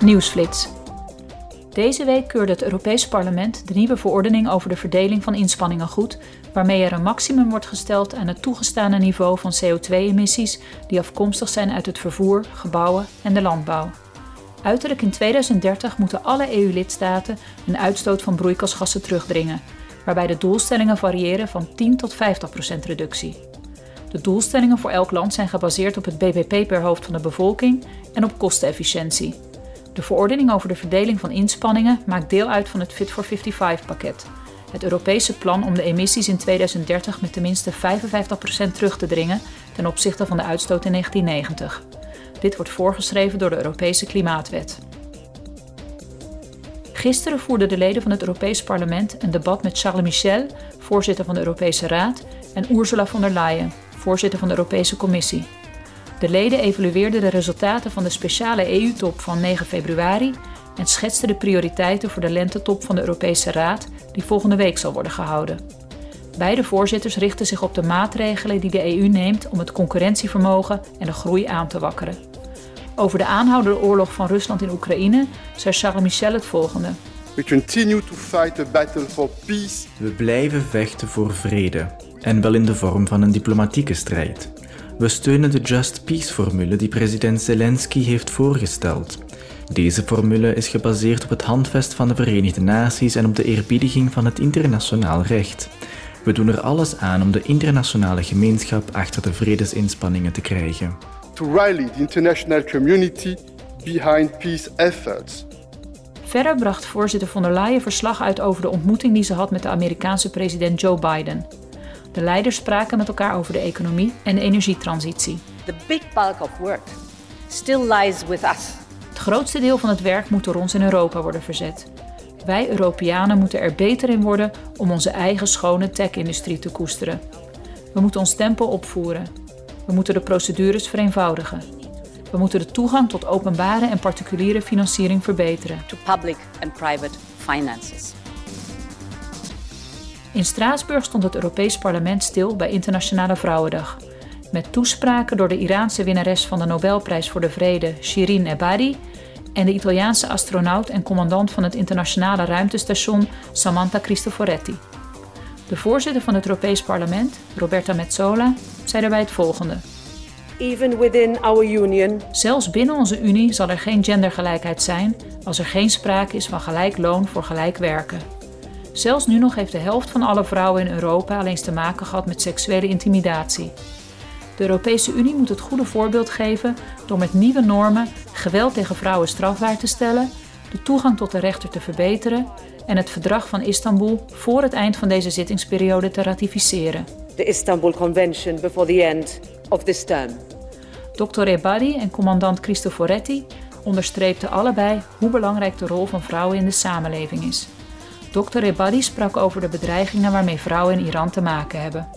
Nieuwsflits. Deze week keurde het Europees Parlement de nieuwe verordening over de verdeling van inspanningen goed, waarmee er een maximum wordt gesteld aan het toegestane niveau van CO2-emissies die afkomstig zijn uit het vervoer, gebouwen en de landbouw. Uiterlijk in 2030 moeten alle EU-lidstaten een uitstoot van broeikasgassen terugdringen, waarbij de doelstellingen variëren van 10 tot 50 procent reductie. De doelstellingen voor elk land zijn gebaseerd op het bbp per hoofd van de bevolking en op kostenefficiëntie. De verordening over de verdeling van inspanningen maakt deel uit van het Fit for 55-pakket, het Europese plan om de emissies in 2030 met tenminste 55% terug te dringen ten opzichte van de uitstoot in 1990. Dit wordt voorgeschreven door de Europese Klimaatwet. Gisteren voerden de leden van het Europees Parlement een debat met Charles Michel, voorzitter van de Europese Raad, en Ursula von der Leyen, voorzitter van de Europese Commissie. De leden evalueerden de resultaten van de speciale EU-top van 9 februari en schetsten de prioriteiten voor de lentetop van de Europese Raad, die volgende week zal worden gehouden. Beide voorzitters richten zich op de maatregelen die de EU neemt om het concurrentievermogen en de groei aan te wakkeren. Over de aanhoudende oorlog van Rusland in Oekraïne zei Charles Michel het volgende. We continue to fight a battle for peace. We blijven vechten voor vrede, en wel in de vorm van een diplomatieke strijd. We steunen de Just Peace-formule die president Zelensky heeft voorgesteld. Deze formule is gebaseerd op het handvest van de Verenigde Naties en op de eerbiediging van het internationaal recht. We doen er alles aan om de internationale gemeenschap achter de vredesinspanningen te krijgen. To rally the international community behind peace efforts. Verder bracht voorzitter von der Leyen verslag uit over de ontmoeting die ze had met de Amerikaanse president Joe Biden. De leiders spraken met elkaar over de economie en de energietransitie. The big bulk of work still lies with us. Het grootste deel van het werk moet door ons in Europa worden verzet. Wij Europeanen moeten er beter in worden om onze eigen schone tech-industrie te koesteren. We moeten ons tempo opvoeren. We moeten de procedures vereenvoudigen. We moeten de toegang tot openbare en particuliere financiering verbeteren. To public and private finances. In Straatsburg stond het Europees Parlement stil bij Internationale Vrouwendag. Met toespraken door de Iraanse winnares van de Nobelprijs voor de Vrede, Shirin Ebadi, en de Italiaanse astronaut en commandant van het internationale ruimtestation Samantha Cristoforetti. De voorzitter van het Europees Parlement, Roberta Metsola, zei daarbij het volgende. Even within our union. Zelfs binnen onze Unie zal er geen gendergelijkheid zijn als er geen sprake is van gelijk loon voor gelijk werken. Zelfs nu nog heeft de helft van alle vrouwen in Europa alleen te maken gehad met seksuele intimidatie. De Europese Unie moet het goede voorbeeld geven door met nieuwe normen geweld tegen vrouwen strafbaar te stellen, de toegang tot de rechter te verbeteren en het verdrag van Istanbul voor het eind van deze zittingsperiode te ratificeren. The Istanbul Convention before the end of this term. Dr. Ebadi en commandant Cristoforetti onderstreepten allebei hoe belangrijk de rol van vrouwen in de samenleving is. Dr. Ebadi sprak over de bedreigingen waarmee vrouwen in Iran te maken hebben.